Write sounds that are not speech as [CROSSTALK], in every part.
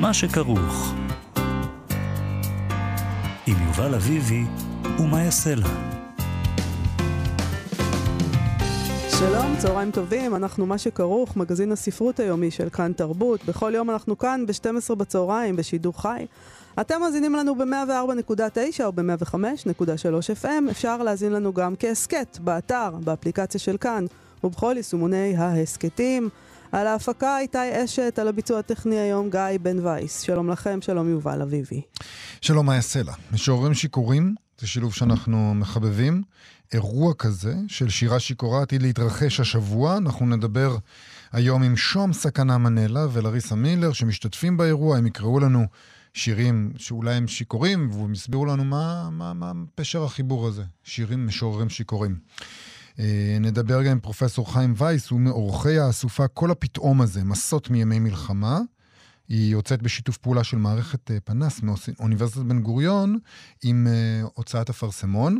מה שכרוך. עם יובל אביבי ומה יעשה לה. שלום, צהריים טובים, אנחנו מה שכרוך, מגזין הספרות היומי של כאן תרבות. בכל יום אנחנו כאן ב-12 בצהריים בשידור חי. אתם מאזינים לנו ב-104.9 או ב-105.3 FM, אפשר להאזין לנו גם כהסכת, באתר, באפליקציה של כאן ובכל יישומוני ההסכתים. על ההפקה איתי אשת, על הביצוע הטכני היום גיא בן וייס. שלום לכם, שלום יובל אביבי. שלום מאיה סלע. משוררים שיכורים, זה שילוב שאנחנו מחבבים. אירוע כזה של שירה שיכורה עתיד להתרחש השבוע. אנחנו נדבר היום עם שום סכנה מנלה ולריסה מילר שמשתתפים באירוע, הם יקראו לנו שירים שאולי הם שיכורים, והם יסבירו לנו מה, מה, מה פשר החיבור הזה, שירים משוררים שיכורים. אה, נדבר גם עם פרופסור חיים וייס, הוא מאורחי האסופה כל הפתאום הזה, מסות מימי מלחמה. היא יוצאת בשיתוף פעולה של מערכת אה, פנס מאוניברסיטת בן גוריון עם uh, הוצאת אפרסמון.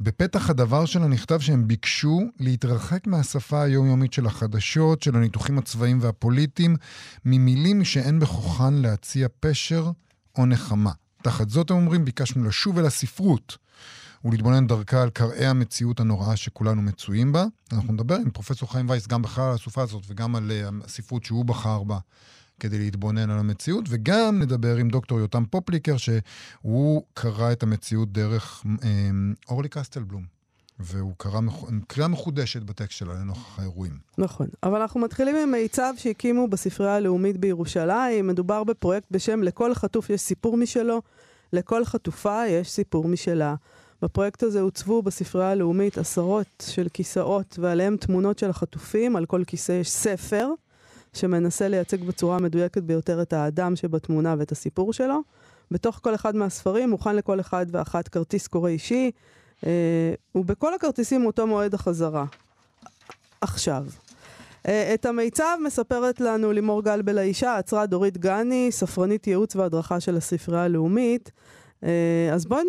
בפתח הדבר שלה נכתב שהם ביקשו להתרחק מהשפה היומיומית של החדשות, של הניתוחים הצבאיים והפוליטיים, ממילים שאין בכוחן להציע פשר או נחמה. תחת זאת הם אומרים, ביקשנו לשוב אל הספרות. ולהתבונן דרכה על קרעי המציאות הנוראה שכולנו מצויים בה. אנחנו נדבר עם פרופסור חיים וייס גם בכלל על הסופה הזאת וגם על uh, הספרות שהוא בחר בה. כדי להתבונן על המציאות, וגם נדבר עם דוקטור יותם פופליקר, שהוא קרא את המציאות דרך אה, אורלי קסטלבלום. והוא קרא מח... קריאה מחודשת בטקסט שלה לנוכח האירועים. נכון, אבל אנחנו מתחילים עם מיצב שהקימו בספרייה הלאומית בירושלים. מדובר בפרויקט בשם לכל חטוף יש סיפור משלו, לכל חטופה יש סיפור משלה. בפרויקט הזה הוצבו בספרייה הלאומית עשרות של כיסאות ועליהם תמונות של החטופים, על כל כיסא יש ספר שמנסה לייצג בצורה המדויקת ביותר את האדם שבתמונה ואת הסיפור שלו. בתוך כל אחד מהספרים מוכן לכל אחד ואחת כרטיס קורא אישי, אה, ובכל הכרטיסים אותו מועד החזרה. עכשיו. אה, את המיצב מספרת לנו לימור גלבל האישה, עצרה דורית גני, ספרנית ייעוץ והדרכה של הספרייה הלאומית. אה, אז בואו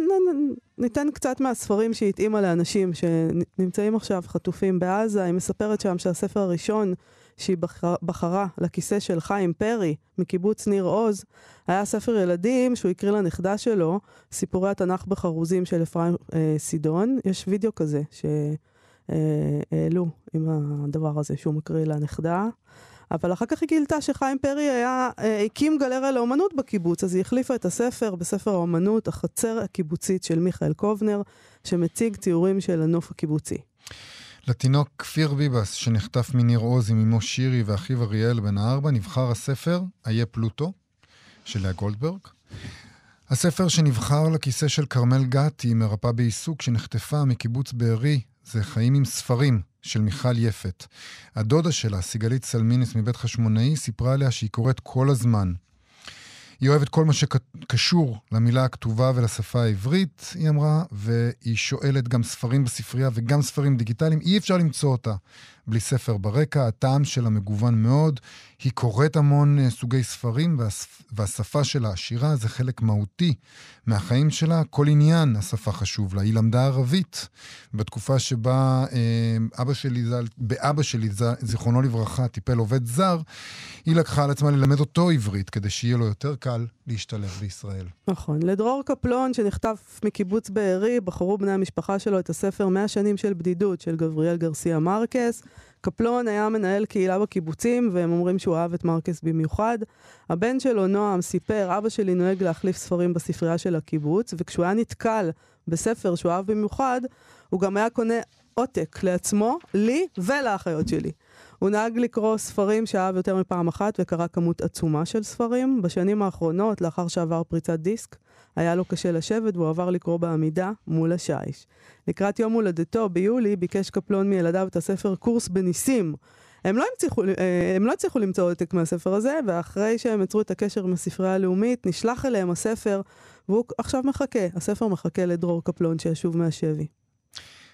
ניתן קצת מהספרים שהתאימה לאנשים שנמצאים עכשיו חטופים בעזה. היא מספרת שם שהספר הראשון שהיא בחרה, בחרה לכיסא של חיים פרי מקיבוץ ניר עוז, היה ספר ילדים שהוא הקריא לנכדה שלו, סיפורי התנ"ך בחרוזים של אפרים אה, סידון. יש וידאו כזה שהעלו אה, עם הדבר הזה שהוא מקריא לנכדה. אבל אחר כך היא גילתה שחיים פרי היה, אה, הקים גלריה לאומנות בקיבוץ, אז היא החליפה את הספר בספר האומנות, החצר הקיבוצית של מיכאל קובנר, שמציג ציורים של הנוף הקיבוצי. לתינוק כפיר ביבס, שנחטף מניר עוז עם אמו שירי ואחיו אריאל בן הארבע, נבחר הספר "איה פלוטו" של לאה גולדברג. הספר שנבחר לכיסא של כרמל גתי, מרפאה בעיסוק, שנחטפה מקיבוץ בארי, זה חיים עם ספרים של מיכל יפת. הדודה שלה, סיגלית סלמינס מבית חשמונאי, סיפרה עליה שהיא קוראת כל הזמן. היא אוהבת כל מה שקשור למילה הכתובה ולשפה העברית, היא אמרה, והיא שואלת גם ספרים בספרייה וגם ספרים דיגיטליים. אי אפשר למצוא אותה בלי ספר ברקע, הטעם שלה מגוון מאוד. היא קוראת המון uh, סוגי ספרים, והשפה שלה, השירה, זה חלק מהותי מהחיים שלה. כל עניין השפה חשוב לה. היא למדה ערבית בתקופה שבה uh, אבא שלי, באבא שלי, זיכרונו לברכה, טיפל עובד זר, היא לקחה על עצמה ללמד אותו עברית, כדי שיהיה לו יותר קל להשתלב בישראל. נכון. לדרור קפלון, שנחטף מקיבוץ בארי, בחרו בני המשפחה שלו את הספר 100 שנים של בדידות של גבריאל גרסיה מרקס. קפלון היה מנהל קהילה בקיבוצים, והם אומרים שהוא אהב את מרקס במיוחד. הבן שלו, נועם, סיפר, אבא שלי נוהג להחליף ספרים בספרייה של הקיבוץ, וכשהוא היה נתקל בספר שהוא אהב במיוחד, הוא גם היה קונה עותק לעצמו, לי ולאחיות שלי. הוא נהג לקרוא ספרים שאהב יותר מפעם אחת וקרא כמות עצומה של ספרים. בשנים האחרונות, לאחר שעבר פריצת דיסק, היה לו קשה לשבת והוא עבר לקרוא בעמידה מול השיש. לקראת יום הולדתו, ביולי, ביקש קפלון מילדיו את הספר קורס בניסים. הם לא, הצליחו, אה, הם לא הצליחו למצוא עותק מהספר הזה, ואחרי שהם יצרו את הקשר עם הספרייה הלאומית, נשלח אליהם הספר, והוא עכשיו מחכה, הספר מחכה לדרור קפלון שישוב מהשבי.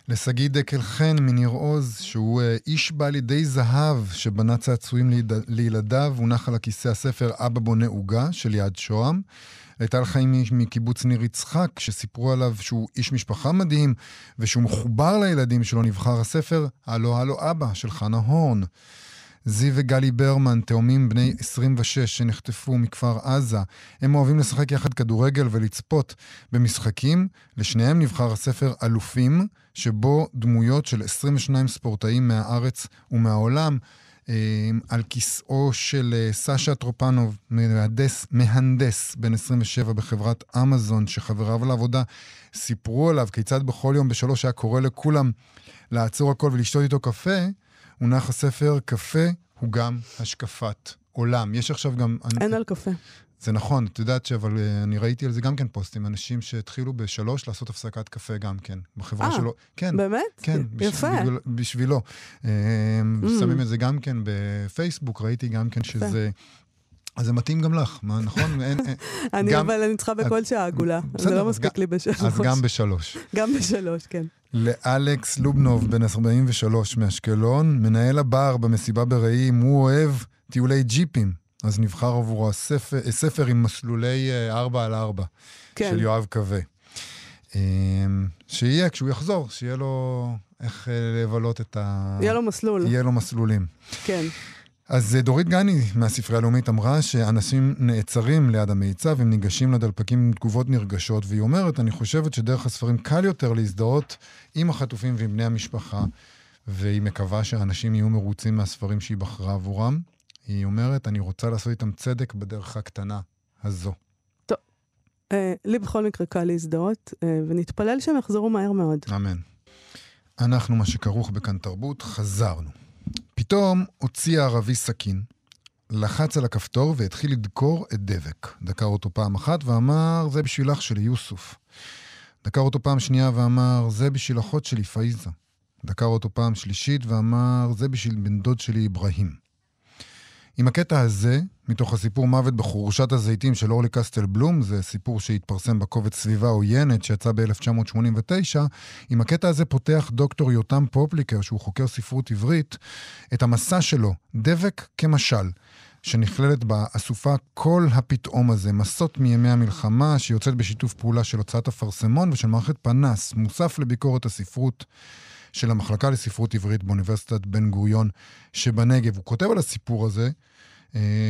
לשגיא דקל חן מניר עוז, שהוא אה, איש בעל ידי זהב שבנה צעצועים. לילדיו, הונח על הכיסא הספר אבא בונה עוגה של יד שוהם. לטל חיים מקיבוץ ניר יצחק, שסיפרו עליו שהוא איש משפחה מדהים, ושהוא מחובר לילדים שלו, נבחר הספר "הלו הלו אבא" של חנה הורן. זיו וגלי ברמן, תאומים בני 26 שנחטפו מכפר עזה, הם אוהבים לשחק יחד כדורגל ולצפות במשחקים. לשניהם נבחר הספר "אלופים", שבו דמויות של 22 ספורטאים מהארץ ומהעולם אמ, על כיסאו של אה, סשה טרופנוב, מהנדס, מהנדס בן 27 בחברת אמזון, שחבריו לעבודה סיפרו עליו כיצד בכל יום בשלוש היה קורא לכולם לעצור הכל ולשתות איתו קפה, הונח הספר "קפה הוא גם השקפת עולם". יש עכשיו גם... אין אני... על קפה. זה נכון, את יודעת שאבל אה, אני ראיתי על זה גם כן פוסטים, אנשים שהתחילו בשלוש לעשות הפסקת קפה גם כן, בחברה 아, שלו. כן. באמת? כן. יפה. בשביל, בשבילו. Mm. שמים את זה גם כן בפייסבוק, ראיתי גם כן שזה... אז זה מתאים גם לך, מה, נכון? אין, [LAUGHS] אני גם, אבל אני צריכה בכל שעה עגולה, זה לא מספיק לי בשלוש. אז גם בשלוש. [LAUGHS] גם בשלוש, כן. לאלכס לובנוב, בן 43 מאשקלון, מנהל הבר במסיבה ברעים, הוא אוהב טיולי ג'יפים. אז נבחר עבורו ספר, ספר עם מסלולי 4 אה, על 4 כן. של יואב קווה. אמ, שיהיה, כשהוא יחזור, שיהיה לו איך אה, לבלות את ה... יהיה לו מסלול. יהיה לו מסלולים. כן. אז אה, דורית גני מהספרייה הלאומית אמרה שאנשים נעצרים ליד המיצב, הם ניגשים לדלפקים עם תגובות נרגשות, והיא אומרת, אני חושבת שדרך הספרים קל יותר להזדהות עם החטופים ועם בני המשפחה, והיא מקווה שאנשים יהיו מרוצים מהספרים שהיא בחרה עבורם. היא אומרת, אני רוצה לעשות איתם צדק בדרך הקטנה הזו. טוב, אה, לי בכל מקרה קל להזדהות, אה, ונתפלל שהם יחזרו מהר מאוד. אמן. אנחנו, מה שכרוך בכאן תרבות, חזרנו. פתאום הוציא הערבי סכין, לחץ על הכפתור והתחיל לדקור את דבק. דקר אותו פעם אחת ואמר, זה בשביל אח שלי, יוסוף. דקר אותו פעם שנייה ואמר, זה בשביל אחות שלי, פאיזה. דקר אותו פעם שלישית ואמר, זה בשביל בן דוד שלי, אברהים. עם הקטע הזה, מתוך הסיפור מוות בחורשת הזיתים של אורלי קסטל בלום, זה סיפור שהתפרסם בקובץ סביבה עוינת שיצא ב-1989, עם הקטע הזה פותח דוקטור יותם פופליקר, שהוא חוקר ספרות עברית, את המסע שלו, דבק כמשל. שנכללת באסופה כל הפתאום הזה, מסות מימי המלחמה, שיוצאת בשיתוף פעולה של הוצאת אפרסמון ושל מערכת פנס, מוסף לביקורת הספרות של המחלקה לספרות עברית באוניברסיטת בן גוריון שבנגב. הוא כותב על הסיפור הזה,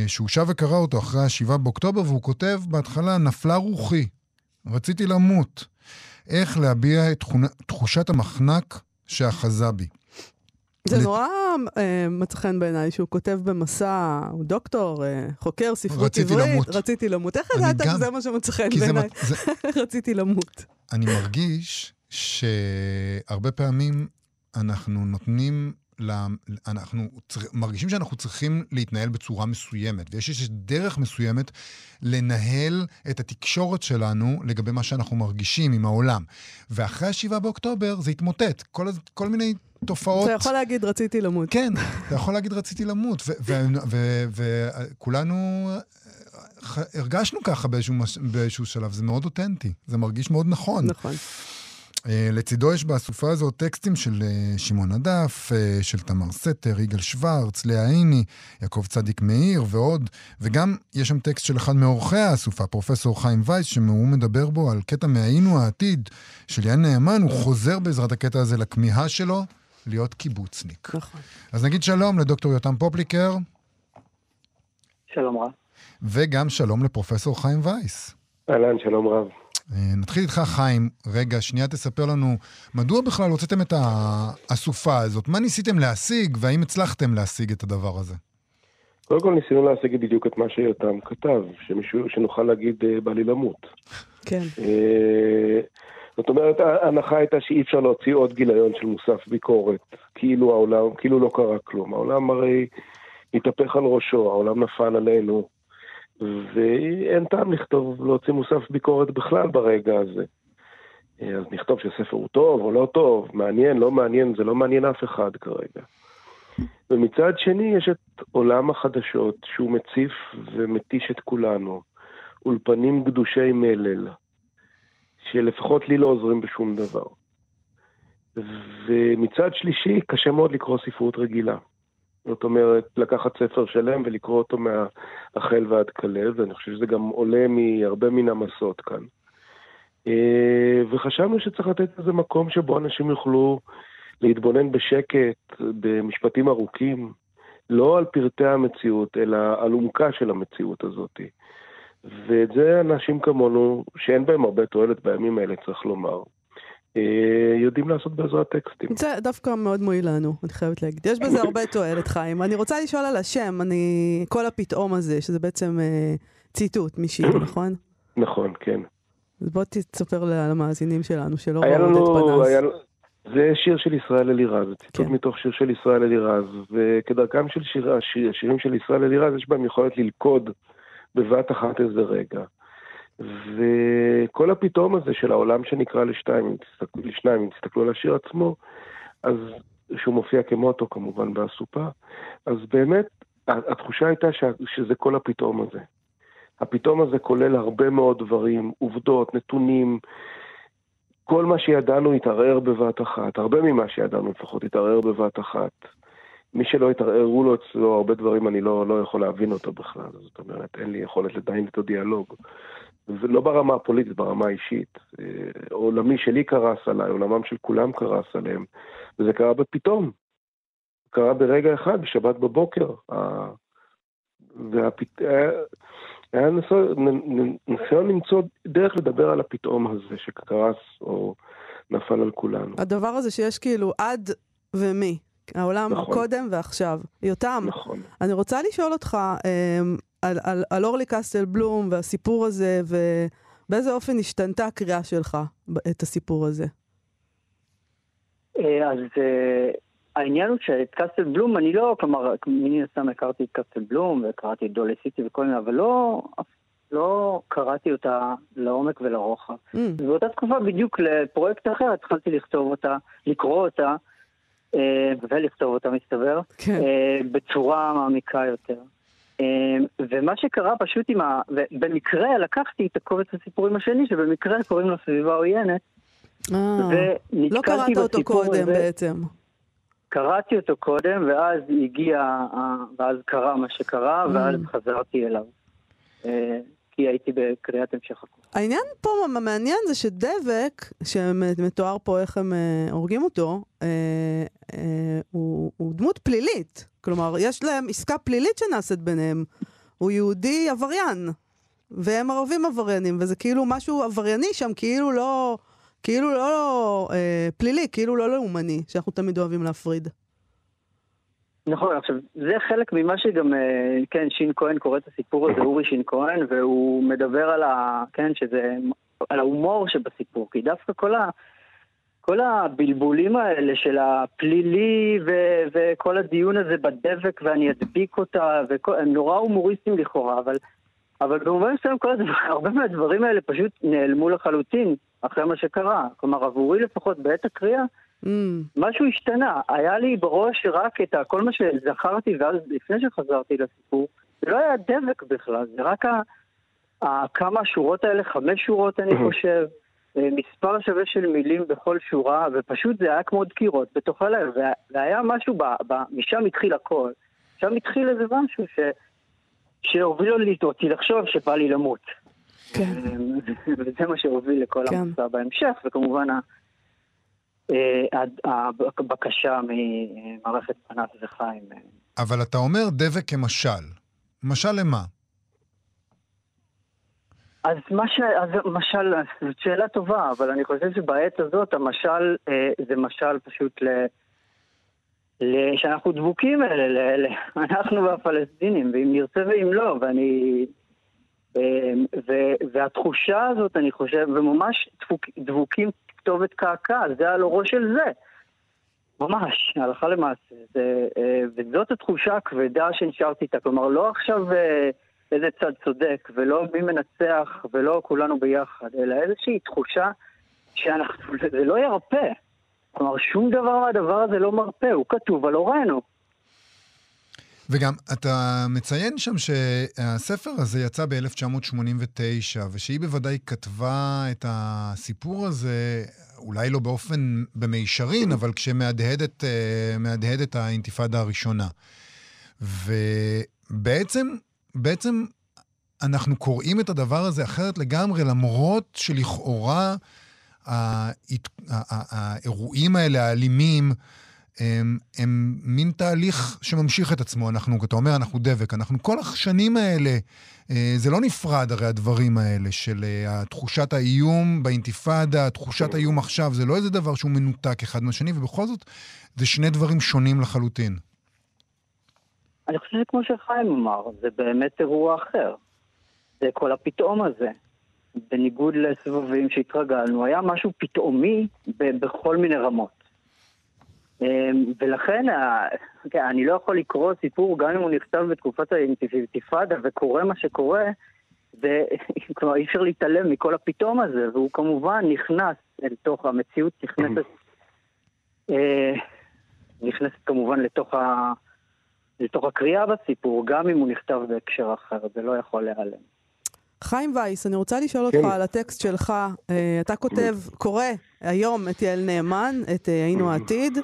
שהוא שב וקרא אותו אחרי ה-7 באוקטובר, והוא כותב בהתחלה, נפלה רוחי, רציתי למות. איך להביע את תחושת המחנק שאחזה בי. זה נורא אה, מצא חן בעיניי שהוא כותב במסע, הוא דוקטור, אה, חוקר ספרות רציתי עברית, למות. רציתי למות. איך ידעת שזה מה שמצא חן בעיניי? זה... [LAUGHS] רציתי למות. אני מרגיש שהרבה פעמים אנחנו נותנים, אנחנו מרגישים שאנחנו צריכים להתנהל בצורה מסוימת, ויש איזושהי דרך מסוימת לנהל את התקשורת שלנו לגבי מה שאנחנו מרגישים עם העולם. ואחרי ה-7 באוקטובר זה התמוטט. כל, כל מיני תופעות... אתה יכול להגיד רציתי למות. כן, אתה יכול להגיד רציתי למות. וכולנו הרגשנו ככה באיזשהו, באיזשהו שלב, זה מאוד אותנטי, זה מרגיש מאוד נכון. נכון. אה, לצידו יש באסופה הזו טקסטים של אה, שמעון הדף, אה, של תמר סתר, יגאל שוורץ, לאה עיני, יעקב צדיק מאיר ועוד, וגם יש שם טקסט של אחד מאורחי האסופה, פרופסור חיים וייס, שהוא מדבר בו על קטע מהיינו העתיד של יען נאמן, הוא חוזר בעזרת הקטע הזה לכמיהה שלו להיות קיבוצניק. נכון. אז נגיד שלום לדוקטור יותם פופליקר. שלום רב. וגם שלום לפרופסור חיים וייס. אהלן, שלום רב. אה, נתחיל איתך, חיים. רגע, שנייה תספר לנו, מדוע בכלל הוצאתם את האסופה הזאת? מה ניסיתם להשיג, והאם הצלחתם להשיג את הדבר הזה? קודם כל ניסינו להשיג בדיוק את מה שיותם כתב, שמישהו, שנוכל להגיד אה, בא לי למות. כן. אה, זאת אומרת, ההנחה הייתה שאי אפשר להוציא עוד גיליון של מוסף ביקורת, כאילו העולם, כאילו לא קרה כלום. העולם הרי התהפך על ראשו, העולם נפל עלינו. ואין טעם לכתוב, להוציא מוסף ביקורת בכלל ברגע הזה. אז נכתוב שהספר הוא טוב או לא טוב, מעניין, לא מעניין, זה לא מעניין אף אחד כרגע. ומצד שני יש את עולם החדשות שהוא מציף ומתיש את כולנו. אולפנים גדושי מלל, שלפחות לי לא עוזרים בשום דבר. ומצד שלישי, קשה מאוד לקרוא ספרות רגילה. זאת אומרת, לקחת ספר שלם ולקרוא אותו מהחל ועד כלב, ואני חושב שזה גם עולה מהרבה מן המסות כאן. אה, וחשבנו שצריך לתת איזה מקום שבו אנשים יוכלו להתבונן בשקט, במשפטים ארוכים, לא על פרטי המציאות, אלא על עומקה של המציאות הזאת. ואת זה אנשים כמונו, שאין בהם הרבה תועלת בימים האלה, צריך לומר, יודעים לעשות בעזרת טקסטים. זה דווקא מאוד מועיל לנו, אני חייבת להגיד. יש בזה הרבה תועלת, חיים. אני רוצה לשאול על השם, אני... כל הפתאום הזה, שזה בעצם אה, ציטוט משיר, [CLEARS THROAT] נכון? נכון, כן. אז בוא תספר למאזינים שלנו, שלא ראו את פנס. היה... זה שיר של ישראל אלירז, ציטוט כן. מתוך שיר של ישראל אלירז, וכדרכם של שיר, השיר, השירים של ישראל אלירז, יש בהם יכולת ללכוד בבת אחת איזה רגע. וכל הפתאום הזה של העולם שנקרא לשתיים, אם תסתכלו, לשניים, אם תסתכלו על השיר עצמו, אז שהוא מופיע כמוטו כמובן באסופה, אז באמת התחושה הייתה שזה כל הפתאום הזה. הפתאום הזה כולל הרבה מאוד דברים, עובדות, נתונים, כל מה שידענו התערער בבת אחת, הרבה ממה שידענו לפחות התערער בבת אחת. מי שלא התערערו לו אצלו הרבה דברים, אני לא, לא יכול להבין אותו בכלל. זאת אומרת, אין לי יכולת לדיין איתו דיאלוג. ולא ברמה הפוליטית, ברמה האישית. אה, עולמי שלי קרס עליי, עולמם של כולם קרס עליהם. וזה קרה בפתאום. קרה ברגע אחד, בשבת בבוקר. והפת... היה ניסיון למצוא דרך לדבר על הפתאום הזה שקרס או נפל על כולנו. הדבר הזה שיש כאילו עד ומי, העולם נכון. קודם ועכשיו. יותם, נכון. אני רוצה לשאול אותך אמ, על, על, על אורלי קסטל בלום והסיפור הזה, ובאיזה אופן השתנתה הקריאה שלך את הסיפור הזה? אה, אז אה, העניין הוא שאת קסטל בלום, אני לא, כלומר, מן הסתם הכרתי את קסטל בלום וקראתי את דולי סיטי וכל מיני, אבל לא, לא קראתי אותה לעומק ולרוחב. Mm. ובאותה תקופה בדיוק לפרויקט אחר התחלתי לכתוב אותה, לקרוא אותה, אה, ולכתוב אותה מסתבר, כן. בצורה מעמיקה יותר. אה, ומה שקרה פשוט עם ה... ובמקרה לקחתי את הקובץ הסיפורים השני, שבמקרה קוראים לו סביבה עוינת, ונתקלתי לא קראת אותו קודם הזה. בעצם. קראתי אותו קודם, ואז הגיע, ואז קרה מה שקרה, mm. ואז חזרתי אליו. כי הייתי בקריאת המשך. העניין פה המעניין זה שדבק, שמתואר פה איך הם אה, הורגים אותו, אה, אה, הוא, הוא דמות פלילית. כלומר, יש להם עסקה פלילית שנעשית ביניהם. הוא יהודי עבריין, והם ערבים עבריינים, וזה כאילו משהו עברייני שם, כאילו לא, כאילו לא אה, פלילי, כאילו לא לאומני, שאנחנו תמיד אוהבים להפריד. נכון, עכשיו, זה חלק ממה שגם, אה, כן, שין כהן קורא את הסיפור הזה, אורי שין כהן, והוא מדבר על ה... כן, שזה... על ההומור שבסיפור, כי דווקא כל ה... כל הבלבולים האלה של הפלילי ו- וכל הדיון הזה בדבק ואני אדביק אותה, וכל, הם נורא הומוריסטים לכאורה, אבל, אבל במובן מסוים כל הדבר, [LAUGHS] הרבה מהדברים האלה פשוט נעלמו לחלוטין אחרי מה שקרה. כלומר, עבורי לפחות בעת הקריאה, Mm. משהו השתנה. היה לי בראש רק את כל מה שזכרתי, ואז לפני שחזרתי לסיפור, זה לא היה דבק בכלל, זה רק ה, ה, כמה שורות האלה, חמש שורות אני חושב, אה, מספר שווה של מילים בכל שורה, ופשוט זה היה כמו דקירות בתוך הלב, והיה משהו, ב, ב, משם התחיל הכל. שם התחיל איזה משהו ש, שהוביל אותי לחשוב שבא לי למות. כן. וזה מה שהוביל לכל כן. המסע בהמשך, וכמובן אה, הבקשה ממערכת פנס וחיים. אבל אתה אומר דבק כמשל. משל למה? אז, מש, אז משל, זאת שאלה טובה, אבל אני חושב שבעת הזאת המשל אה, זה משל פשוט ל... ל שאנחנו דבוקים אלה, ל, ל, אנחנו והפלסטינים, ואם נרצה ואם לא, ואני... אה, ו, והתחושה הזאת, אני חושב, וממש דבוק, דבוקים כתובת קעקע, זה על אורו של זה. ממש, הלכה למעשה. זה, אה, וזאת התחושה הכבדה שנשארתי איתה. כלומר, לא עכשיו אה, איזה צד צודק, ולא מי מנצח, ולא כולנו ביחד, אלא איזושהי תחושה שאנחנו, זה לא ירפה. כלומר, שום דבר מהדבר הזה לא מרפה, הוא כתוב על אורנו. וגם, אתה מציין שם שהספר הזה יצא ב-1989, ושהיא בוודאי כתבה את הסיפור הזה, אולי לא באופן במישרין, אבל כשמהדהדת את האינתיפאדה הראשונה. ובעצם, בעצם אנחנו קוראים את הדבר הזה אחרת לגמרי, למרות שלכאורה האירועים האלה, האלימים, הם, הם מין תהליך שממשיך את עצמו. אנחנו, אתה אומר, אנחנו דבק. אנחנו כל השנים האלה, אה, זה לא נפרד הרי הדברים האלה של אה, תחושת האיום באינתיפאדה, תחושת האיום עכשיו, זה לא איזה דבר שהוא מנותק אחד מהשני, ובכל זאת, זה שני דברים שונים לחלוטין. אני חושב שכמו שחיים אמר, זה באמת אירוע אחר. זה כל הפתאום הזה. בניגוד לסבבים שהתרגלנו, היה משהו פתאומי בכל מיני רמות. אמ, ולכן כן, אני לא יכול לקרוא סיפור גם אם הוא נכתב בתקופת האינתיפאדה וקורה מה שקורה, וכלומר [LAUGHS] אי אפשר להתעלם מכל הפתאום הזה, והוא כמובן נכנס אל תוך המציאות, נכנסת, [CLEARS THROAT] אה, נכנסת כמובן לתוך, ה, לתוך הקריאה בסיפור, גם אם הוא נכתב בהקשר אחר, זה לא יכול להיעלם. חיים וייס, אני רוצה לשאול אותך כן. על הטקסט שלך. Uh, אתה כותב, קורא היום את יעל נאמן, את uh, היינו [CLEARS THROAT] העתיד.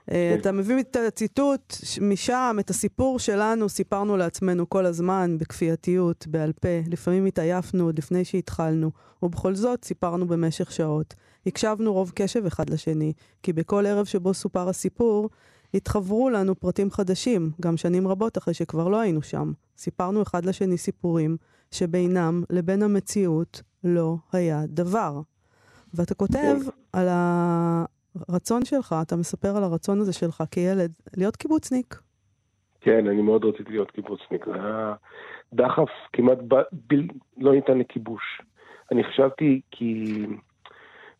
Uh, אתה מביא את הציטוט משם, את הסיפור שלנו, סיפרנו לעצמנו כל הזמן, בכפייתיות, בעל פה. לפעמים התעייפנו עוד לפני שהתחלנו, ובכל זאת סיפרנו במשך שעות. הקשבנו רוב קשב אחד לשני, כי בכל ערב שבו סופר הסיפור, התחברו לנו פרטים חדשים, גם שנים רבות אחרי שכבר לא היינו שם. סיפרנו אחד לשני סיפורים, שבינם לבין המציאות לא היה דבר. ואתה כותב על הרצון שלך, אתה מספר על הרצון הזה שלך כילד, להיות קיבוצניק. כן, אני מאוד רציתי להיות קיבוצניק. זה היה דחף כמעט ב... ב... לא ניתן לכיבוש. אני חשבתי כי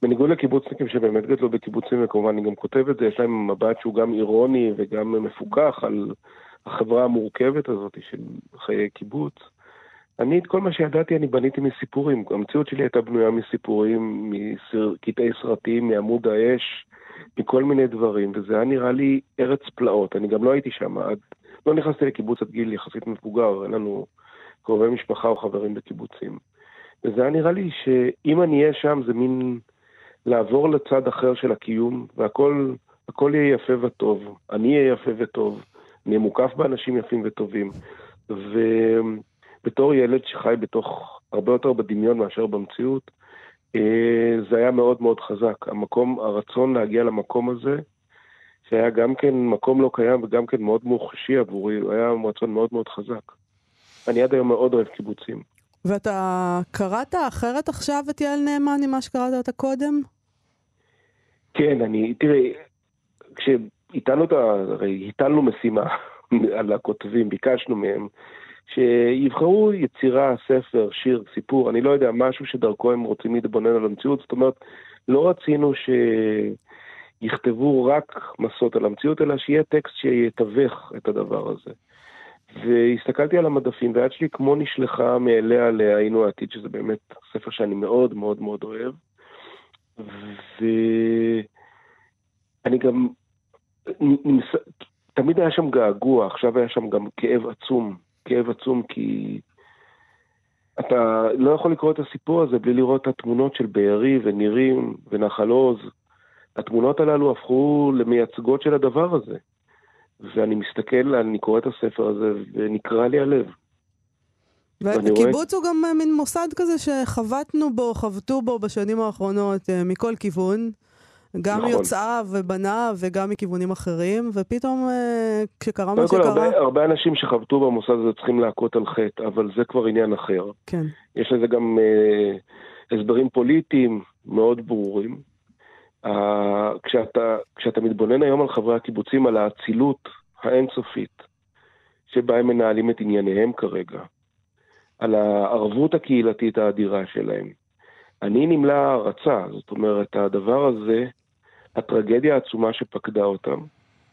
בניגוד לקיבוצניקים שבאמת גדלו בקיבוצים, וכמובן אני גם כותב את זה, יש להם מבט שהוא גם אירוני וגם מפוקח על החברה המורכבת הזאת של חיי קיבוץ. אני את כל מה שידעתי אני בניתי מסיפורים. המציאות שלי הייתה בנויה מסיפורים, מקטעי סרטים, מעמוד האש, מכל מיני דברים, וזה היה נראה לי ארץ פלאות. אני גם לא הייתי שם עד... לא נכנסתי לקיבוץ עד גיל יחסית מבוגר, אין לנו קרובי משפחה או חברים בקיבוצים. וזה היה נראה לי שאם אני אהיה שם זה מין לעבור לצד אחר של הקיום, והכל הכל יהיה יפה וטוב. אני אהיה יפה וטוב, אני אהיה מוקף באנשים יפים וטובים. ו... בתור ילד שחי בתוך, הרבה יותר בדמיון מאשר במציאות, אה, זה היה מאוד מאוד חזק. המקום, הרצון להגיע למקום הזה, שהיה גם כן מקום לא קיים וגם כן מאוד מוחשי עבורי, היה רצון מאוד מאוד חזק. אני עד היום מאוד אוהב קיבוצים. ואתה קראת אחרת עכשיו את יעל נאמן ממה שקראת אותה קודם? כן, אני, תראי, כשהטלנו את ה... הרי הטלנו משימה [LAUGHS] על הכותבים, ביקשנו מהם שיבחרו יצירה, ספר, שיר, סיפור, אני לא יודע, משהו שדרכו הם רוצים להתבונן על המציאות. זאת אומרת, לא רצינו שיכתבו רק מסות על המציאות, אלא שיהיה טקסט שיתווך את הדבר הזה. והסתכלתי על המדפים, והיד שלי כמו נשלחה מאליה ל"היינו העתיד", שזה באמת ספר שאני מאוד מאוד מאוד אוהב. ואני גם... תמיד היה שם געגוע, עכשיו היה שם גם כאב עצום כאב עצום, כי אתה לא יכול לקרוא את הסיפור הזה בלי לראות את התמונות של בארי ונירים ונחל עוז. התמונות הללו הפכו למייצגות של הדבר הזה. ואני מסתכל, אני קורא את הספר הזה, ונקרע לי הלב. וקיבוץ רואה... הוא גם מין מוסד כזה שחבטנו בו, חבטו בו בשנים האחרונות אה, מכל כיוון. גם נכון. יוצאיו ובניו וגם מכיוונים אחרים, ופתאום אה, כשקרה מה שקרה... הרבה, הרבה אנשים שחבטו במוסד הזה צריכים להכות על חטא, אבל זה כבר עניין אחר. כן. יש לזה גם אה, הסברים פוליטיים מאוד ברורים. אה, כשאתה, כשאתה מתבונן היום על חברי הקיבוצים, על האצילות האינסופית שבה הם מנהלים את ענייניהם כרגע, על הערבות הקהילתית האדירה שלהם, אני נמלא הערצה, זאת אומרת, הדבר הזה הטרגדיה העצומה שפקדה אותם,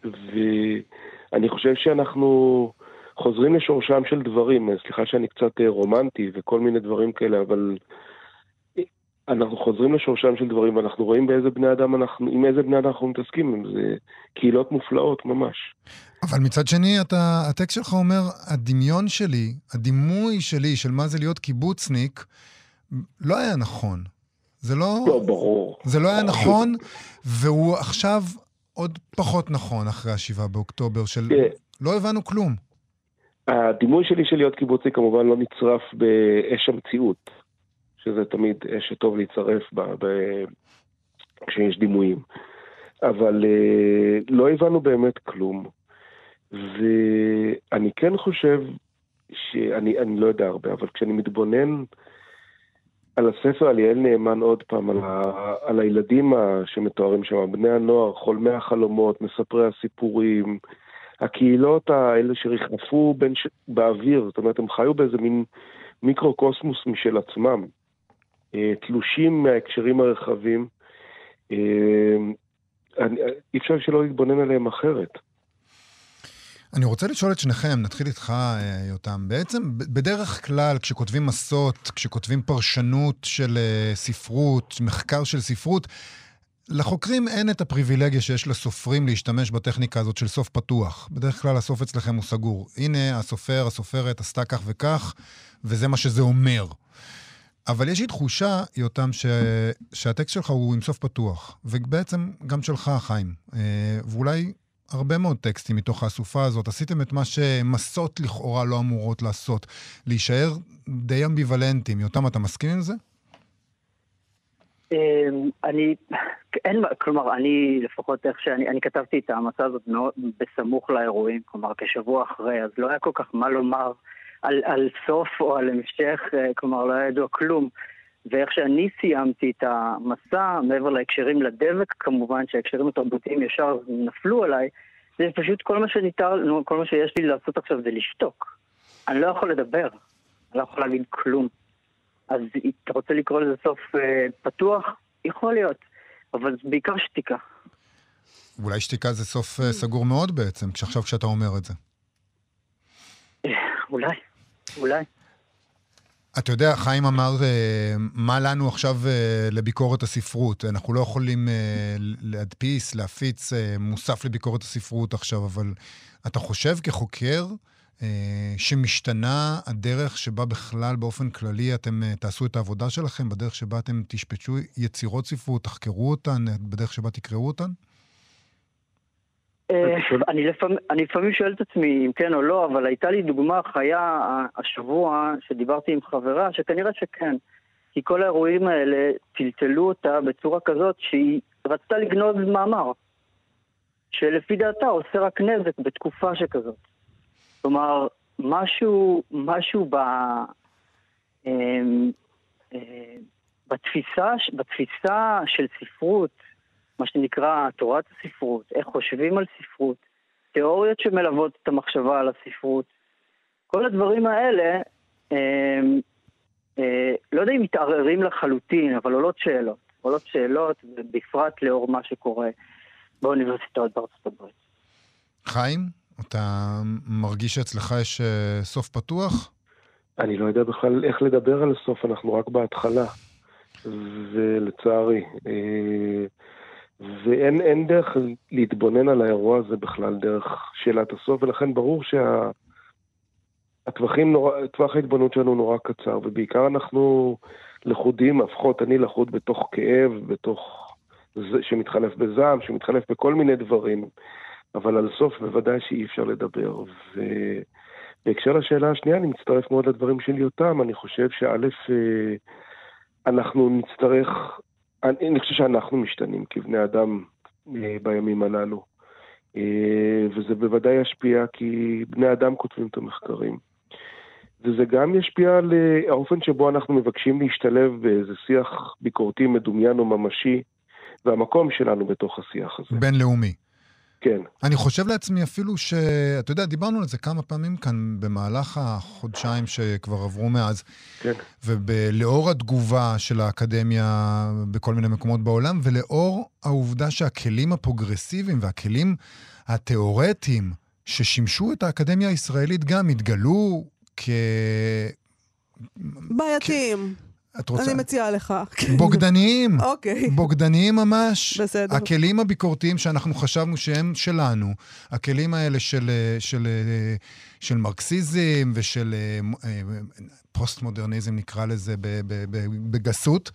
ואני חושב שאנחנו חוזרים לשורשם של דברים, סליחה שאני קצת אה, רומנטי וכל מיני דברים כאלה, אבל אנחנו חוזרים לשורשם של דברים, ואנחנו רואים באיזה בני אדם אנחנו, עם איזה בני אדם אנחנו מתעסקים, זה קהילות מופלאות ממש. אבל מצד שני, אתה, הטקסט שלך אומר, הדמיון שלי, הדימוי שלי של מה זה להיות קיבוצניק, לא היה נכון. זה לא... לא, ברור. זה לא היה נכון, והוא עכשיו עוד פחות נכון אחרי השבעה באוקטובר, של תראה. לא הבנו כלום. הדימוי שלי של להיות קיבוצניק כמובן לא נצרף באש המציאות, שזה תמיד אש שטוב להצטרף בה ב- כשיש דימויים. אבל אה, לא הבנו באמת כלום. ואני כן חושב שאני אני לא יודע הרבה, אבל כשאני מתבונן על הספר על יעל נאמן עוד פעם, על, ה, על הילדים שמתוארים שם, בני הנוער, חולמי החלומות, מספרי הסיפורים, הקהילות האלה שריחפו בין ש... באוויר, זאת אומרת, הם חיו באיזה מין מיקרוקוסמוס משל עצמם, אה, תלושים מההקשרים הרחבים. אה, אי אפשר שלא להתבונן עליהם אחרת. אני רוצה לשאול את שניכם, נתחיל איתך, אה, יותם. בעצם, בדרך כלל, כשכותבים מסות, כשכותבים פרשנות של אה, ספרות, מחקר של ספרות, לחוקרים אין את הפריבילגיה שיש לסופרים להשתמש בטכניקה הזאת של סוף פתוח. בדרך כלל הסוף אצלכם הוא סגור. הנה, הסופר, הסופרת עשתה כך וכך, וזה מה שזה אומר. אבל יש לי תחושה, יותם, ש... שהטקסט שלך הוא עם סוף פתוח, ובעצם גם שלך, חיים. אה, ואולי הרבה מאוד טקסטים מתוך האסופה הזאת. עשיתם את מה שמסות לכאורה לא אמורות לעשות. להישאר די אמביוולנטיים. יותם, אתה מסכים עם זה? אמ, אני, אין, כלומר, אני לפחות איך שאני, אני כתבתי את המסע הזאת מאוד בסמוך לאירועים, כלומר כשבוע אחרי, אז לא היה כל כך מה לומר על, על סוף או על המשך, אה, כלומר לא היה ידוע כלום. ואיך שאני סיימתי את המסע, מעבר להקשרים לדבק כמובן, שההקשרים התרבותיים ישר נפלו עליי, זה פשוט כל מה שניתן, נו, כל מה שיש לי לעשות עכשיו זה לשתוק. אני לא יכול לדבר, אני לא יכול להגיד כלום. אז אתה רוצה לקרוא לזה סוף אה, פתוח? יכול להיות, אבל זה בעיקר שתיקה. אולי שתיקה זה סוף אה, סגור מאוד בעצם, עכשיו כשאתה אומר את זה. אולי, אולי. אתה יודע, חיים אמר, אה, מה לנו עכשיו אה, לביקורת הספרות? אנחנו לא יכולים אה, להדפיס, להפיץ מוסף לביקורת הספרות עכשיו, אבל אתה חושב כחוקר שמשתנה הדרך שבה בכלל, באופן כללי, אתם תעשו את העבודה שלכם, בדרך שבה אתם תשפטו יצירות ספרות, תחקרו אותן, בדרך שבה תקראו אותן? אה, אני לפעמים, אני לפעמים שואל את עצמי אם כן או לא, אבל הייתה לי דוגמה חיה השבוע שדיברתי עם חברה שכנראה שכן. כי כל האירועים האלה טלטלו אותה בצורה כזאת שהיא רצתה לגנוז מאמר. שלפי דעתה עושה רק נזק בתקופה שכזאת. כלומר, משהו, משהו ב... אמ, אה, בתפיסה, בתפיסה של ספרות, מה שנקרא תורת הספרות, איך חושבים על ספרות, תיאוריות שמלוות את המחשבה על הספרות, כל הדברים האלה, אה, אה, לא יודע אם מתערערים לחלוטין, אבל עולות שאלות. עולות שאלות, בפרט לאור מה שקורה באוניברסיטאות בארצות הברית. חיים, אתה מרגיש שאצלך יש אה, סוף פתוח? אני לא יודע בכלל איך לדבר על הסוף, אנחנו רק בהתחלה. ולצערי. אה, ואין אין דרך להתבונן על האירוע הזה בכלל דרך שאלת הסוף, ולכן ברור שהטווחים, שה... טווח ההתבוננות שלנו נורא קצר, ובעיקר אנחנו לכודים, לפחות אני לכוד בתוך כאב, בתוך... זה, שמתחלף בזעם, שמתחלף בכל מיני דברים, אבל על סוף בוודאי שאי אפשר לדבר. ו... בהקשר לשאלה השנייה, אני מצטרף מאוד לדברים של יותם, אני חושב שא', אה, אנחנו נצטרך, אני, אני חושב שאנחנו משתנים כבני אדם אה, בימים הללו, אה, וזה בוודאי ישפיע כי בני אדם כותבים את המחקרים. וזה גם ישפיע על האופן שבו אנחנו מבקשים להשתלב באיזה שיח ביקורתי, מדומיין או ממשי, והמקום שלנו בתוך השיח הזה. בינלאומי. כן. אני חושב לעצמי אפילו ש... אתה יודע, דיברנו על זה כמה פעמים כאן במהלך החודשיים שכבר עברו מאז. כן. ולאור התגובה של האקדמיה בכל מיני מקומות בעולם, ולאור העובדה שהכלים הפרוגרסיביים והכלים התיאורטיים ששימשו את האקדמיה הישראלית גם התגלו כ... בעייתיים. את רוצה? אני מציעה לך. בוגדניים. [LAUGHS] אוקיי. בוגדניים ממש. בסדר. הכלים הביקורתיים שאנחנו חשבנו שהם שלנו, הכלים האלה של, אה, של, אה, של מרקסיזם ושל אה, פוסט-מודרניזם, נקרא לזה ב- ב- ב- בגסות,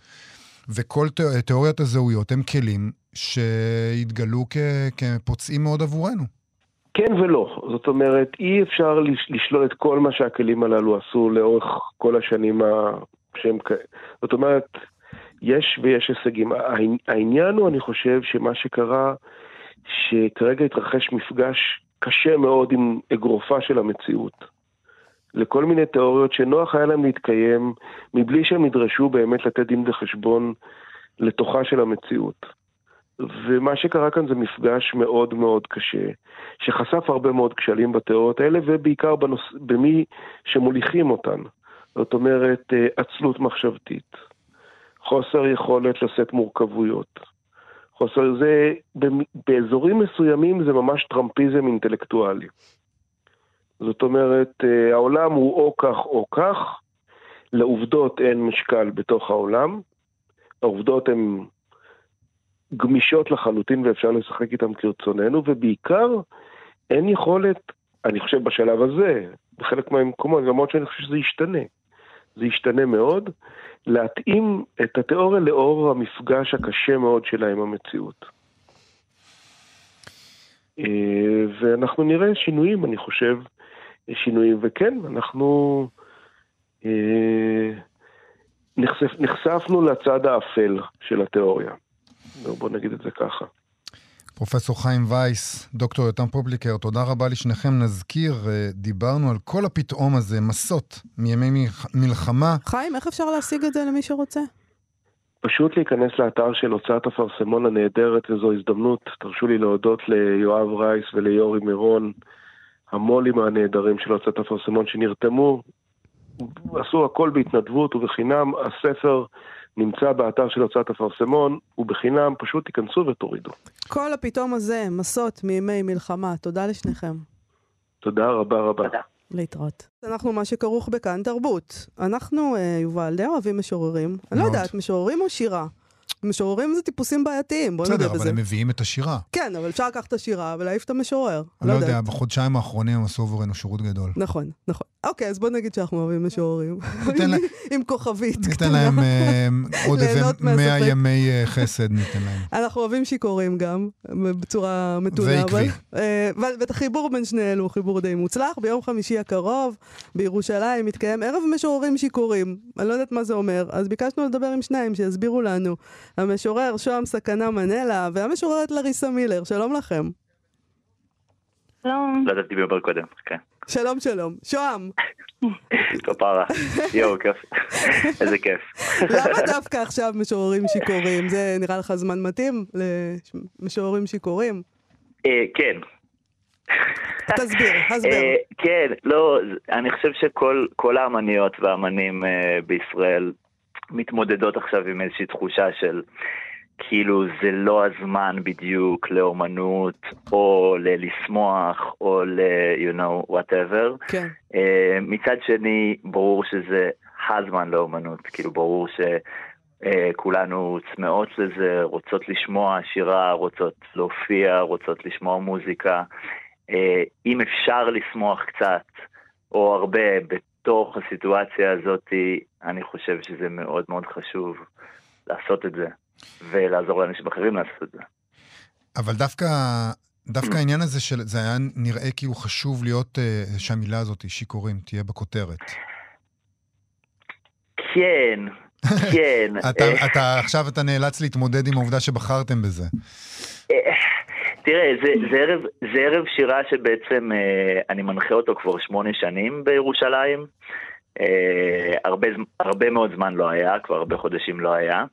וכל תיאוריית הזהויות הם כלים שהתגלו כ- כפוצעים מאוד עבורנו. כן ולא. זאת אומרת, אי אפשר לש- לשלול את כל מה שהכלים הללו עשו לאורך כל השנים ה... שהם כ... זאת אומרת, יש ויש הישגים. העני- העניין הוא, אני חושב, שמה שקרה, שכרגע התרחש מפגש קשה מאוד עם אגרופה של המציאות. לכל מיני תיאוריות שנוח היה להם להתקיים מבלי שהם נדרשו באמת לתת דין וחשבון לתוכה של המציאות. ומה שקרה כאן זה מפגש מאוד מאוד קשה, שחשף הרבה מאוד כשלים בתיאוריות האלה, ובעיקר בנוס... במי שמוליכים אותן. זאת אומרת, אה, עצלות מחשבתית, חוסר יכולת לשאת מורכבויות. חוסר זה, באזורים מסוימים זה ממש טראמפיזם אינטלקטואלי. זאת אומרת, אה, העולם הוא או כך או כך, לעובדות אין משקל בתוך העולם, העובדות הן גמישות לחלוטין ואפשר לשחק איתן כרצוננו, ובעיקר אין יכולת, אני חושב בשלב הזה, בחלק מהמקומות, למרות שאני חושב שזה ישתנה, זה ישתנה מאוד, להתאים את התיאוריה לאור המפגש הקשה מאוד שלה עם המציאות. אה, ואנחנו נראה שינויים, אני חושב, שינויים, וכן, אנחנו אה, נחשף, נחשפנו לצד האפל של התיאוריה. בוא נגיד את זה ככה. פרופסור חיים וייס, דוקטור יותם פובליקר, תודה רבה לשניכם. נזכיר, אה, דיברנו על כל הפתאום הזה, מסות מימי מלח- מלחמה. חיים, איך אפשר להשיג את זה למי שרוצה? פשוט להיכנס לאתר של הוצאת אפרסמון הנהדרת, וזו הזדמנות, תרשו לי להודות ליואב רייס וליורי מירון, המו"לים הנהדרים של הוצאת אפרסמון שנרתמו, עשו הכל בהתנדבות ובחינם, הספר נמצא באתר של הוצאת אפרסמון, הוא בחינם, פשוט תיכנסו ותורידו. כל הפתאום הזה, מסות מימי מלחמה. תודה לשניכם. תודה רבה רבה. תודה. להתראות. אנחנו מה שכרוך בכאן תרבות. אנחנו, אה, יובל, די אוהבים משוררים. אני לא. יודעת, משוררים או שירה? משוררים זה טיפוסים בעייתיים, בוא נודה בסדר, אבל בזה. הם מביאים את השירה. כן, אבל אפשר לקחת את השירה ולהעיף את המשורר. אני לא יודע, יודעת. בחודשיים האחרונים הם עשו עבורנו שירות גדול. נכון, נכון. אוקיי, אז בוא נגיד שאנחנו אוהבים משוררים. [LAUGHS] עם כוכבית. ניתן. להם אה, [LAUGHS] עוד איזה ליהנות 100 מהספק. ימי אה, חסד ניתן להם. [LAUGHS] אנחנו אוהבים שיכורים גם, בצורה מתונה. ועקבי. אבל- אה, ואת החיבור בין שני אלו הוא חיבור די מוצלח. ביום חמישי הקרוב בירושלים מתקיים ערב משוררים שיכורים. אני לא יודעת מה זה אומר, אז ביקשנו לדבר עם שניים שיסבירו לנו. המשורר שוהם סכנה מנלה והמשוררת לריסה מילר. שלום לכם. לא ידעתי לדבר קודם, כן. שלום שלום. שוהם, [LAUGHS] כפרה. יואו, כיף. איזה כיף. למה דווקא עכשיו משוררים שיכורים? זה נראה לך זמן מתאים למשוררים שיכורים? אה, כן. תסביר, הסבר. אה, כן, לא, אני חושב שכל כל האמניות והאמנים אה, בישראל מתמודדות עכשיו עם איזושהי תחושה של כאילו זה לא הזמן בדיוק לאומנות, או ל- לשמוח, או ל... you know, whatever. כן. אה, מצד שני, ברור שזה הזמן לאומנות, כאילו ברור שכולנו צמאות לזה, רוצות לשמוע שירה, רוצות להופיע, רוצות לשמוע מוזיקה. אה, אם אפשר לשמוח קצת, או הרבה, בתוך הסיטואציה הזאת, אני חושב שזה מאוד מאוד חשוב לעשות את זה, ולעזור לאנשים אחרים לעשות את זה. אבל דווקא, דווקא העניין הזה של, זה היה נראה כאילו חשוב להיות, אה, שהמילה הזאת, שיכורים, תהיה בכותרת. כן, כן. [LAUGHS] אתה, אה, אתה, עכשיו אתה נאלץ להתמודד עם העובדה שבחרתם בזה. אה, תראה, זה, זה, ערב, זה ערב שירה שבעצם אה, אני מנחה אותו כבר שמונה שנים בירושלים. אה, הרבה, הרבה מאוד זמן לא היה, כבר הרבה חודשים לא היה.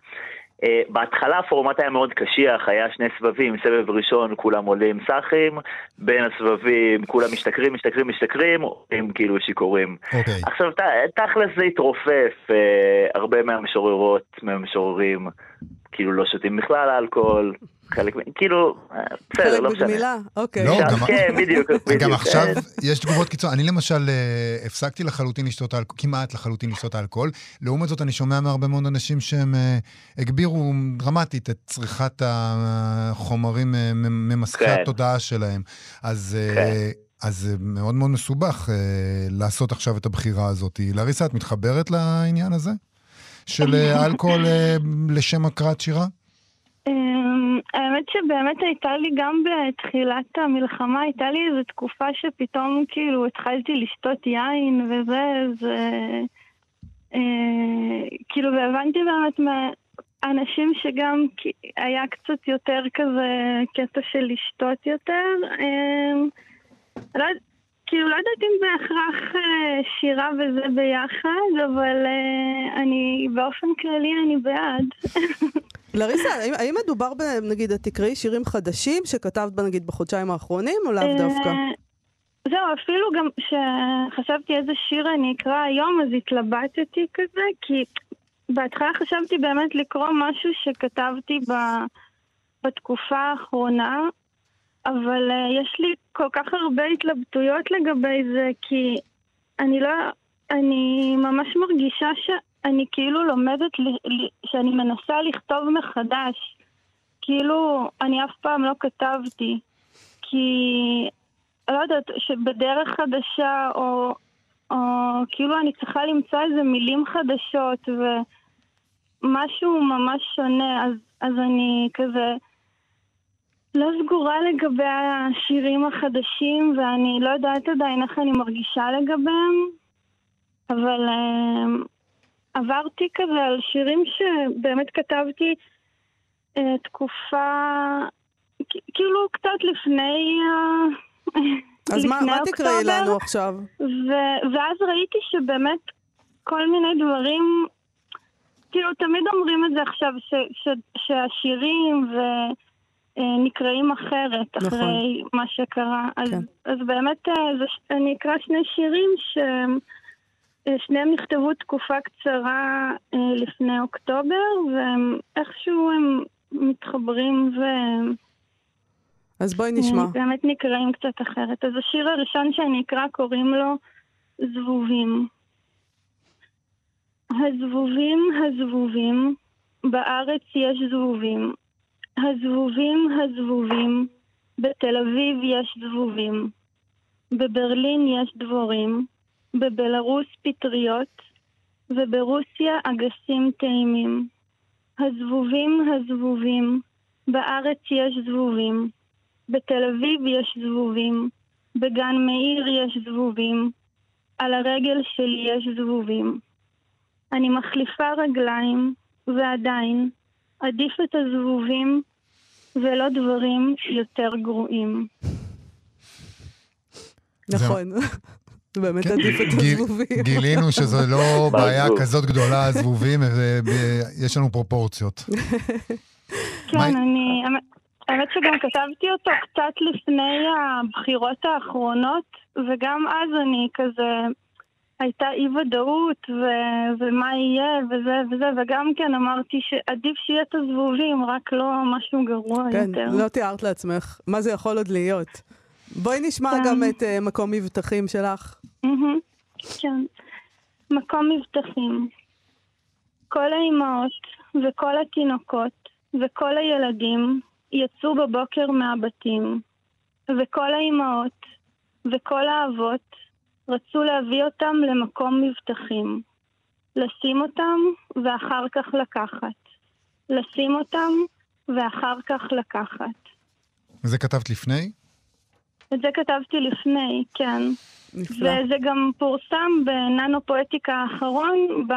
אה, בהתחלה הפורמט היה מאוד קשיח, היה שני סבבים, סבב ראשון כולם עולים סאחים, בין הסבבים כולם משתכרים, משתכרים, משתכרים, עולים כאילו שיכורים. אוקיי. עכשיו, ת, תכלס זה התרופף, אה, הרבה מהמשוררות, מהמשוררים, כאילו לא שותים בכלל אלכוהול, חלק, כאילו, אה, בסדר, חלק לא משנה. בגמילה, אוקיי. לא, גם- כן, בדיוק, [LAUGHS] בדיוק. גם עכשיו אה, יש תגובות קיצון. אני למשל אה, הפסקתי לחלוטין לשתות אלכוהול, כמעט לחלוטין לשתות אלכוהול. לעומת זאת, אני שומע מהרבה מאוד אנשים שהם אה, הגבירו דרמטית את צריכת החומרים ממסכי כן. התודעה שלהם. אז... כן. אז זה מאוד מאוד מסובך אה, לעשות עכשיו את הבחירה הזאת. לאריסה, את מתחברת לעניין הזה? של אלכוהול אה, לשם הקראת שירה? אמ, האמת שבאמת הייתה לי גם בתחילת המלחמה, הייתה לי איזו תקופה שפתאום כאילו התחלתי לשתות יין וזה, זה... אה, כאילו, והבנתי באמת מאנשים שגם היה קצת יותר כזה קטע של לשתות יותר. אמ, לא, כאילו, לא יודעת אם בהכרח אה, שירה וזה ביחד, אבל אה, אני, באופן כללי אני בעד. [LAUGHS] לריסה, האם, האם מדובר, ב, נגיד, את תקראי שירים חדשים שכתבת, נגיד, בחודשיים האחרונים, או לאו דווקא? אה, זהו, אפילו גם כשחשבתי איזה שיר אני אקרא היום, אז התלבטתי כזה, כי בהתחלה חשבתי באמת לקרוא משהו שכתבתי ב... בתקופה האחרונה, אבל uh, יש לי כל כך הרבה התלבטויות לגבי זה, כי אני לא... אני ממש מרגישה שאני כאילו לומדת, ל... ל... שאני מנסה לכתוב מחדש. כאילו, אני אף פעם לא כתבתי. כי לא יודעת, שבדרך חדשה, או, או כאילו אני צריכה למצוא איזה מילים חדשות, ומשהו ממש שונה, אז, אז אני כזה לא סגורה לגבי השירים החדשים, ואני לא יודעת עדיין איך אני מרגישה לגביהם, אבל um, עברתי כזה על שירים שבאמת כתבתי uh, תקופה, כאילו קצת לפני... Uh, אז מה, לפני מה תקראי אוקטובר, לנו עכשיו? ו- ואז ראיתי שבאמת כל מיני דברים, כאילו תמיד אומרים את זה עכשיו, ש- ש- שהשירים ו... אה, נקראים אחרת נכון. אחרי מה שקרה. אז, כן. אז באמת אה, זה, אני אקרא שני שירים ששניהם נכתבו תקופה קצרה אה, לפני אוקטובר, ואיכשהו הם מתחברים והם אז בואי נשמע. באמת נקראים קצת אחרת. אז השיר הראשון שאני אקרא קוראים לו זבובים. הזבובים, הזבובים, בארץ יש זבובים. הזבובים, הזבובים, בתל אביב יש זבובים. בברלין יש דבורים. בבלארוס פטריות. וברוסיה אגסים טעימים. הזבובים, הזבובים, בארץ יש זבובים. בתל אביב יש זבובים, בגן מאיר יש זבובים, על הרגל שלי יש זבובים. אני מחליפה רגליים, ועדיין, עדיף את הזבובים ולא דברים יותר גרועים. נכון. זה באמת כן, עדיף את הזבובים. גילינו שזו לא [LAUGHS] בעיה. כזאת גדולה, הזבובים, ויש לנו פרופורציות. [LAUGHS] כן, אני... האמת שגם כתבתי אותו קצת לפני הבחירות האחרונות, וגם אז אני כזה... הייתה אי ודאות, ו- ומה יהיה, וזה וזה, וגם כן אמרתי שעדיף שיהיה את הזבובים, רק לא משהו גרוע כן, יותר. לא תיארת לעצמך מה זה יכול עוד להיות. בואי נשמע כן. גם את אה, מקום מבטחים שלך. מהמם, כן. מקום מבטחים. כל האימהות וכל התינוקות וכל הילדים יצאו בבוקר מהבתים, וכל האימהות וכל האבות רצו להביא אותם למקום מבטחים. לשים אותם ואחר כך לקחת. לשים אותם ואחר כך לקחת. וזה כתבת לפני? את זה כתבתי לפני, כן. נפלא. וזה גם פורסם בננו פואטיקה האחרון ב...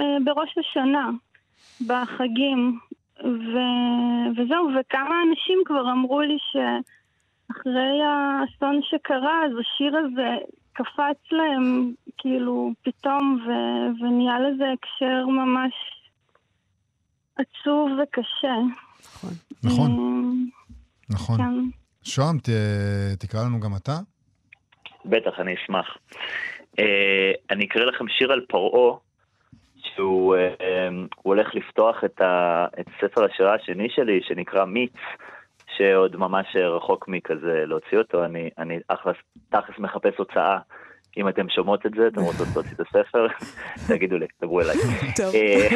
אה, בראש השנה, בחגים. ו... וזהו, וכמה אנשים כבר אמרו לי שאחרי האסון שקרה, אז השיר הזה קפץ להם כאילו פתאום, ו... ונהיה לזה הקשר ממש עצוב וקשה. נכון, אה, נכון. כן. שוהם, ת- תקרא לנו גם אתה. בטח, אני אשמח. אה, אני אקרא לכם שיר על פרעה, שהוא אה, הוא הולך לפתוח את, ה, את ספר השירה השני שלי, שנקרא מיץ, שעוד ממש רחוק מכזה להוציא אותו, אני, אני אחלה, תכלס מחפש הוצאה. אם אתם שומעות את זה, אתם רוצות להוציא את הספר, [LAUGHS] תגידו לי, דברו אליי. טוב. אה,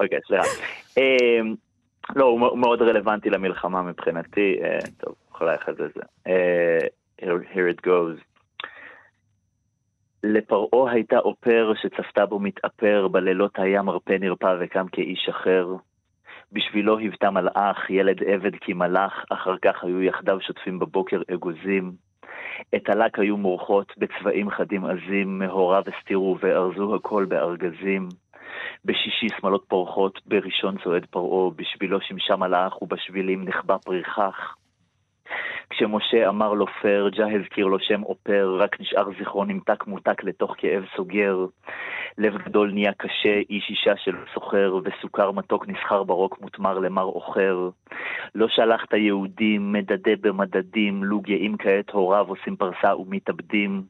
אוקיי, סליחה. לא, הוא מאוד רלוונטי למלחמה מבחינתי. טוב, יכולה אחרי זה זה. אה, here- here it goes. לפרעה הייתה אופר שצפתה בו מתאפר, בלילות היה מרפא נרפא וקם כאיש אחר. בשבילו היוותה מלאך, ילד עבד כי מלאך, אחר כך היו יחדיו שוטפים בבוקר אגוזים. את הלק היו מורחות בצבעים חדים עזים, מהוריו הסתירו וארזו הכל בארגזים. בשישי שמלות פורחות, בראשון צועד פרעה, בשבילו שמשה מלאך ובשבילים נחבא פריחך. כשמשה אמר לו פר, ג'ה הזכיר לו שם אופר, רק נשאר זכרו נמתק מותק לתוך כאב סוגר. לב גדול נהיה קשה, איש אישה שלא סוחר, וסוכר מתוק נסחר ברוק מותמר למר עוכר. לא שלחת יהודים, מדדה במדדים, לו גאים כעת הוריו עושים פרסה ומתאבדים.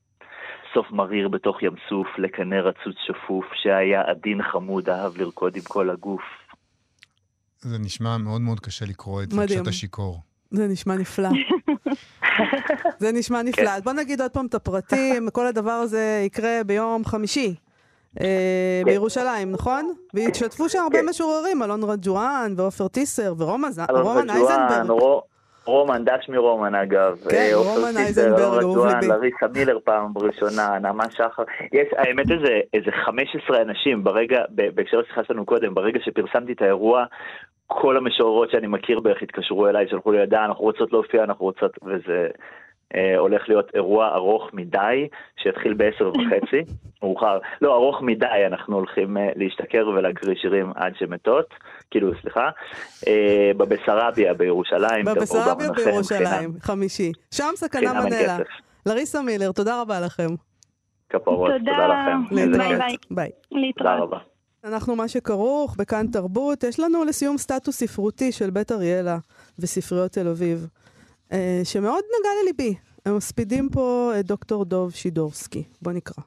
סוף מריר בתוך ים סוף, לקנה רצוץ שפוף, שהיה עדין חמוד, אהב לרקוד עם כל הגוף. זה נשמע מאוד מאוד קשה לקרוא את זה מדהים. כשאתה שיכור. זה נשמע נפלא. [LAUGHS] זה נשמע נפלא. אז בוא נגיד עוד פעם את הפרטים, [LAUGHS] כל הדבר הזה יקרה ביום חמישי. אה, בירושלים, נכון? והתשתפו שם הרבה משוררים, אלון רג'ואן ועופר טיסר ורומן אייזנברג. רו- רומן, דש מרומן אגב. כן, אה, רומן אייזנברג, אהוב ליבי. לריסה מילר פעם ראשונה, נעמה שחר. יש, האמת איזה, איזה 15 אנשים ברגע, בהקשר לשיחה שלנו קודם, ברגע שפרסמתי את האירוע, כל המשוררות שאני מכיר בערך התקשרו אליי, שלחו לי ידע, אנחנו רוצות להופיע, אנחנו רוצות, וזה אה, הולך להיות אירוע ארוך מדי, שיתחיל בעשר וחצי, [LAUGHS] מאוחר. לא, ארוך מדי, אנחנו הולכים אה, להשתכר ולהקריא שירים עד שמתות, כאילו, סליחה, אה, בבסרביה בירושלים. בבסרביה בירושלים, חינם. חמישי. שם סכנה מנלה. לריסה מילר, תודה רבה לכם. כפרות, תודה. תודה לכם. איזה ביי. ביי. תודה להתראות. רבה. אנחנו מה שכרוך בכאן תרבות. יש לנו לסיום סטטוס ספרותי של בית אריאלה וספריות תל אביב, אה, שמאוד נגע לליבי. הם מספידים פה את דוקטור דוב שידורסקי. בוא נקרא.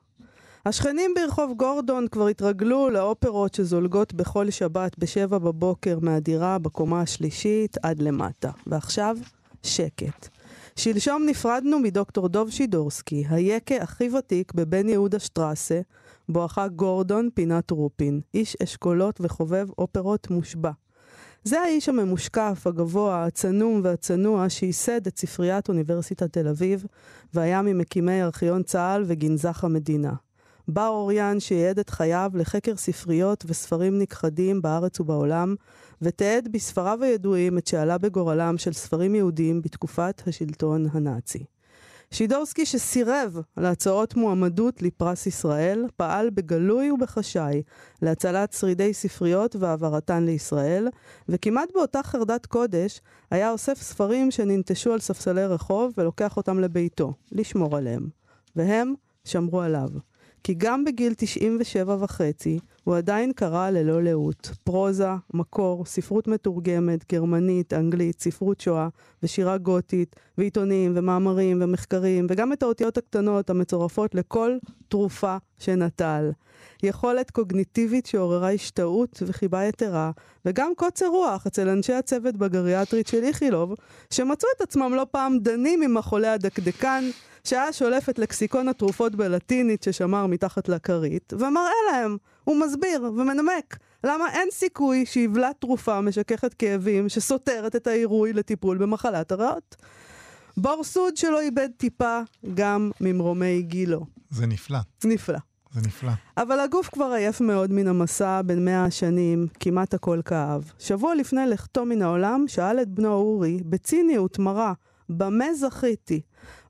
השכנים ברחוב גורדון כבר התרגלו לאופרות שזולגות בכל שבת בשבע בבוקר מהדירה בקומה השלישית עד למטה. ועכשיו, שקט. שלשום נפרדנו מדוקטור דוב שידורסקי, היקה הכי ותיק בבן יהודה שטרסה, בואכה גורדון פינת רופין, איש אשכולות וחובב אופרות מושבע. זה האיש הממושקף, הגבוה, הצנום והצנוע שייסד את ספריית אוניברסיטת תל אביב, והיה ממקימי ארכיון צה"ל וגנזך המדינה. בר אוריין שייעד את חייו לחקר ספריות וספרים נכחדים בארץ ובעולם, ותיעד בספריו הידועים את שעלה בגורלם של ספרים יהודיים בתקופת השלטון הנאצי. שידורסקי שסירב להצעות מועמדות לפרס ישראל, פעל בגלוי ובחשאי להצלת שרידי ספריות והעברתן לישראל, וכמעט באותה חרדת קודש היה אוסף ספרים שננטשו על ספסלי רחוב ולוקח אותם לביתו, לשמור עליהם. והם שמרו עליו. כי גם בגיל 97 וחצי הוא עדיין קרא ללא לאות. פרוזה, מקור, ספרות מתורגמת, גרמנית, אנגלית, ספרות שואה ושירה גותית, ועיתונים ומאמרים ומחקרים, וגם את האותיות הקטנות המצורפות לכל תרופה שנטל. יכולת קוגניטיבית שעוררה השתאות וחיבה יתרה, וגם קוצר רוח אצל אנשי הצוות בגריאטרית של איכילוב, שמצאו את עצמם לא פעם דנים עם החולה הדקדקן, שהיה שולף את לקסיקון התרופות בלטינית ששמר מתחת לכרית, ומראה להם, הוא מסביר ומנמק, למה אין סיכוי שיבלע תרופה משככת כאבים שסותרת את העירוי לטיפול במחלת הריאות. בור סוד שלא איבד טיפה גם ממרומי גילו. זה נפלא, נפלא. זה נפלא. אבל הגוף כבר עייף מאוד מן המסע בין מאה השנים, כמעט הכל כאב. שבוע לפני לכתו מן העולם, שאל את בנו אורי, בציניות מרה, במה זכיתי?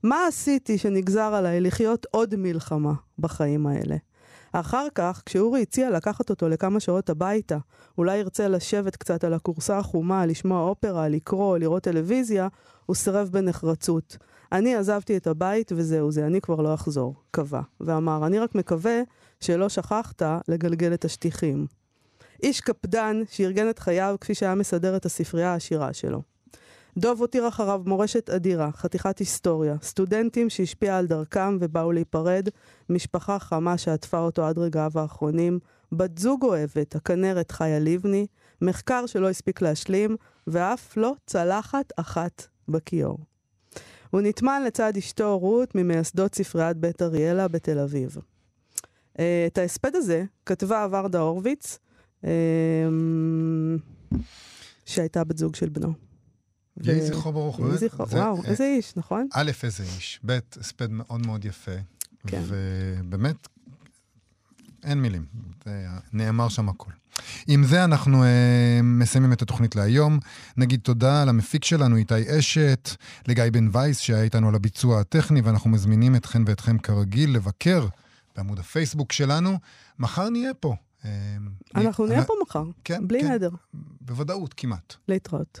מה עשיתי שנגזר עליי לחיות עוד מלחמה בחיים האלה? אחר כך, כשאורי הציע לקחת אותו לכמה שעות הביתה, אולי ירצה לשבת קצת על הכורסה החומה, לשמוע אופרה, לקרוא, לראות טלוויזיה, הוא סירב בנחרצות. אני עזבתי את הבית וזהו זה, אני כבר לא אחזור, קבע. ואמר, אני רק מקווה שלא שכחת לגלגל את השטיחים. איש קפדן שארגן את חייו כפי שהיה מסדר את הספרייה העשירה שלו. דוב הותיר אחריו מורשת אדירה, חתיכת היסטוריה, סטודנטים שהשפיעה על דרכם ובאו להיפרד, משפחה חמה שעטפה אותו עד רגעיו האחרונים, בת זוג אוהבת, הכנרת חיה לבני, מחקר שלא הספיק להשלים, ואף לא צלחת אחת בכיור. הוא נטמן לצד אשתו רות ממייסדות ספריית בית אריאלה בתל אביב. אה, את ההספד הזה כתבה ורדה הורוביץ, אה, שהייתה בת זוג של בנו. יהי זכרו ברוך. יהי זכרו, זה- וואו, אה, איזה איש, נכון? א', איזה איש, ב', הספד מאוד מאוד יפה. כן. ובאמת, אין מילים, נאמר שם הכל. עם זה אנחנו אה, מסיימים את התוכנית להיום. נגיד תודה למפיק שלנו, איתי אשת, לגיא בן וייס, שהיה איתנו על הביצוע הטכני, ואנחנו מזמינים אתכן ואתכם כרגיל לבקר בעמוד הפייסבוק שלנו. מחר נהיה פה. אה, אנחנו אני- נהיה פה מחר, כן, בלי כן. נדר. בוודאות, כמעט. להתראות.